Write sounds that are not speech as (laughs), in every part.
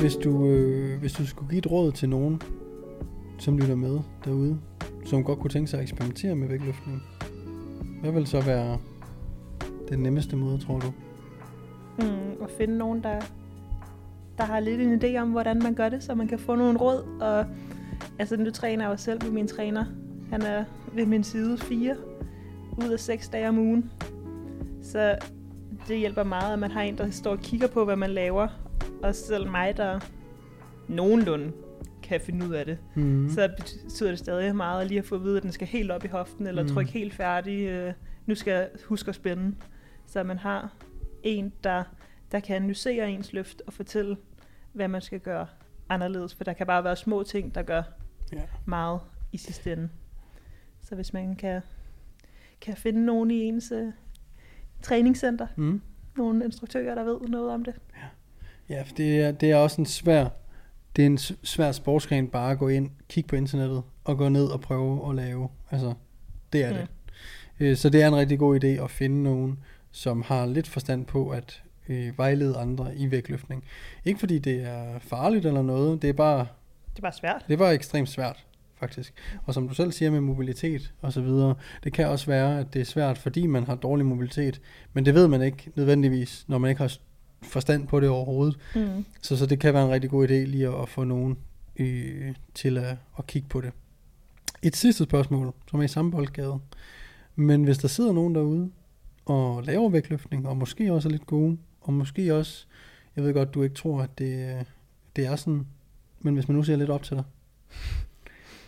Hvis du, øh, hvis du skulle give et råd til nogen, som lytter med derude, som godt kunne tænke sig at eksperimentere med vægtløftning, hvad vil så være den nemmeste måde, tror du? Mm, at finde nogen, der, der har lidt en idé om, hvordan man gør det, så man kan få nogle råd. Og altså, nu træner jeg jo selv med min træner. Han er ved min side fire ud af seks dage om ugen. Så det hjælper meget, at man har en, der står og kigger på, hvad man laver. Og selv mig, der nogenlunde kan finde ud af det. Mm. Så betyder det stadig meget lige at få at vide, at den skal helt op i hoften, eller Mm. trykke helt færdig. Øh, nu skal jeg huske at spænde. Så man har en, der, der kan analysere ens løft og fortælle, hvad man skal gøre anderledes. For der kan bare være små ting, der gør Ja. meget i sidste ende. Så hvis man kan, kan finde nogen i ens øh, træningscenter, Mm. nogle instruktører, der ved noget om det. Ja, for det er, det er også en svær, det er en svær sportsgren bare at gå ind, kigge på internettet og gå ned og prøve at lave. Altså, det er Mm. det. Øh, Så det er en rigtig god idé at finde nogen, som har lidt forstand på at øh, vejlede andre i vægtløftning. Ikke fordi det er farligt eller noget, det er bare, Det er bare svært. det er bare ekstremt svært, faktisk. Og som du selv siger med mobilitet og så videre, det kan også være, at det er svært, fordi man har dårlig mobilitet, men det ved man ikke nødvendigvis, når man ikke har forstand på det overhovedet. Mm. Så, så det kan være en rigtig god idé lige at, at få nogen øh, til at, at kigge på det. Et sidste spørgsmål, som er i samme boldgade. Men hvis der sidder nogen derude og laver vægtløftning, og måske også er lidt gode, og måske også, jeg ved godt, du ikke tror, at det, det er sådan, men hvis man nu ser lidt op til dig,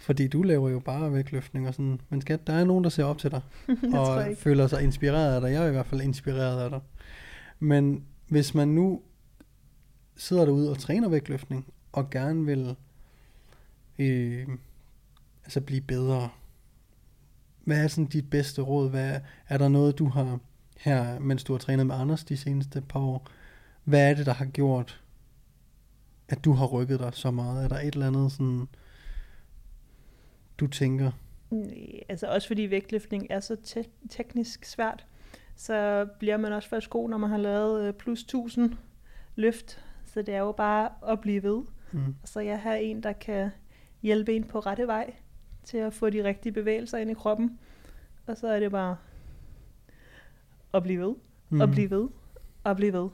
fordi du laver jo bare vægtløftning og sådan, men skat, der er nogen, der ser op til dig, (laughs) og føler sig inspireret af dig. Jeg er i hvert fald inspireret af dig. Men hvis man nu sidder derude og træner vægtløftning, og gerne vil øh, altså blive bedre, hvad er sådan dit bedste råd? Hvad er, er der noget, du har her, mens du har trænet med Anders de seneste par år? Hvad er det, der har gjort, at du har rykket dig så meget? Er der et eller andet, sådan, du tænker, mm, Altså også fordi vægtløftning er så te- teknisk svært, så bliver man også først god, når man har lavet øh, plus 1000 løft. Så det er jo bare at blive ved. mm, Og så jeg har en, der kan hjælpe en på rette vej til at få de rigtige bevægelser ind i kroppen. Og så er det bare at blive ved, mm, og blive ved, og blive ved.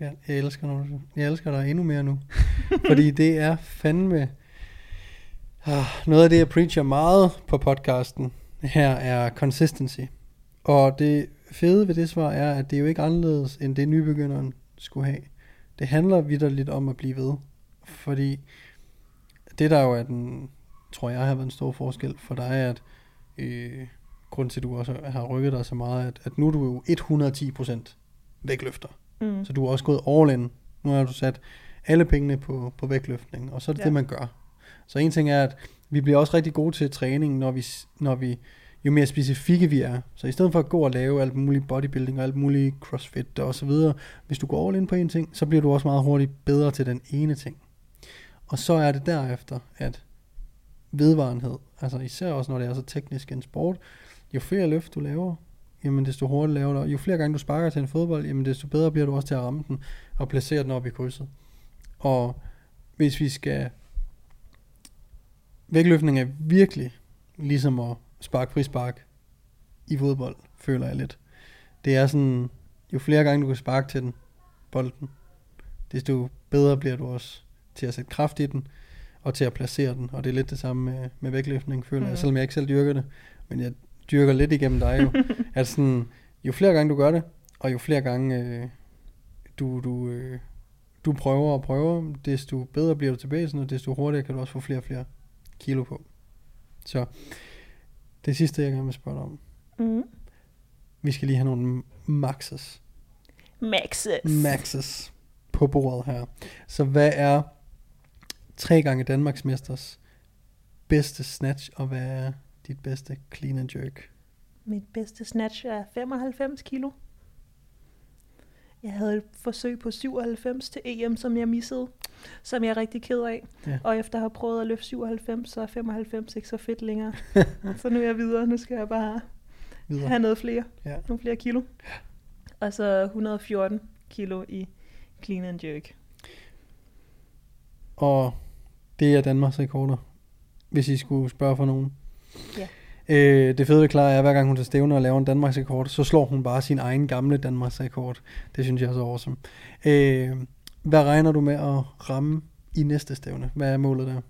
Jeg, jeg, elsker, du, jeg elsker dig endnu mere nu. (laughs) Fordi det er fandme... Ah, noget af det, jeg preacher meget på podcasten her, er consistency. Og det fede ved det svar er, at det er jo ikke anderledes, end det nybegynderen skulle have. Det handler vidderligt om at blive ved. Fordi det der jo er den, tror jeg har været en stor forskel for dig, er, at øh, grund til, at du også har rykket dig så meget, at, at nu er du jo 110% vægtløfter. Mm. Så du er også gået all in. Nu har du sat alle pengene på, på vægtløftning, og så er det ja. Det, man gør. Så en ting er, at vi bliver også rigtig gode til træning, når vi, når vi jo mere specifikke vi er. Så i stedet for at gå og lave alt muligt bodybuilding og alt muligt crossfit og så videre, hvis du går all in på en ting, så bliver du også meget hurtigt bedre til den ene ting. Og så er det derefter, at vedvarenhed, altså især også når det er så teknisk en sport, jo flere løft du laver, jamen desto hurtigere laver du, jo flere gange du sparker til en fodbold, jamen desto bedre bliver du også til at ramme den og placere den op i krydset. Og hvis vi skal vægtløftning er virkelig ligesom at sparke frispark i fodbold, føler jeg lidt. Det er sådan, jo flere gange du kan sparke til den, bolden, desto bedre bliver du også til at sætte kraft i den, og til at placere den. Og det er lidt det samme med, med vægtløftning, føler mm. jeg, selvom jeg ikke selv dyrker det. Men jeg dyrker lidt igennem dig jo. (laughs) at sådan, jo flere gange du gør det, og jo flere gange øh, du, du, øh, du prøver og prøver, desto bedre bliver du tilbage, og desto hurtigere kan du også få flere og flere kilo på. Så det sidste, jeg gerne vil spørge dig om. Mm. Vi skal lige have nogle maxes. Maxes. Maxes på bordet her. Så hvad er tre gange Danmarks mesters bedste snatch, og hvad er dit bedste clean and jerk? Mit bedste snatch er 95 kilo. Jeg havde et forsøg på 97 til EM, som jeg missede, som jeg er rigtig ked af. Ja. Og efter at have prøvet at løfte 97, så er 95 ikke så fedt længere. (laughs) så nu er jeg videre. Nu skal jeg bare Videre. have noget flere. Ja. Nogle flere kilo. Og så 114 kilo i clean and jerk. og det er Danmarks rekorder, hvis I skulle spørge for nogen. Ja. Øh, det fede ved Clara er, at hver gang hun tager stævne og laver en Danmarks rekord, så slår hun bare sin egen gamle Danmarks rekord. Det synes jeg er så awesome. Øh, hvad regner du med at ramme i næste stævne? Hvad er målet der?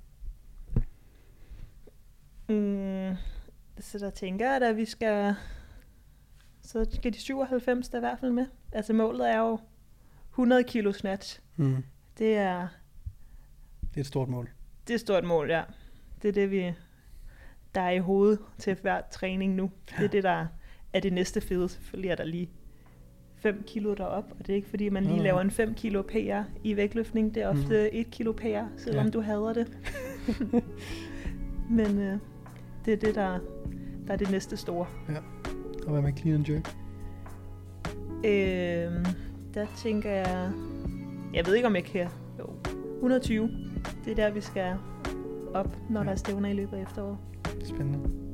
Mm, så der tænker jeg, at vi skal... Så skal de 97 der i hvert fald med. Altså målet er jo 100 kilo snatch. Mm. Det er, Det er et stort mål. det er et stort mål, ja. Det er det, vi, der er i hovedet til hver træning nu. Det er det, der er det næste fede. Selvfølgelig er der lige 5 kilo derop, og det er ikke fordi, man lige laver en 5 kilo PR i vægtløftning. Det er ofte 1 kilo PR, selvom Ja. du hader det. (laughs) Men øh, det er det, der, der er det næste store. Og hvad med clean and jerk? Øh, der tænker jeg... Jeg ved ikke, om jeg kan... Jo, 120. Det er der, vi skal op, når Ja. der er stævner i løbet af efteråret. Spændende.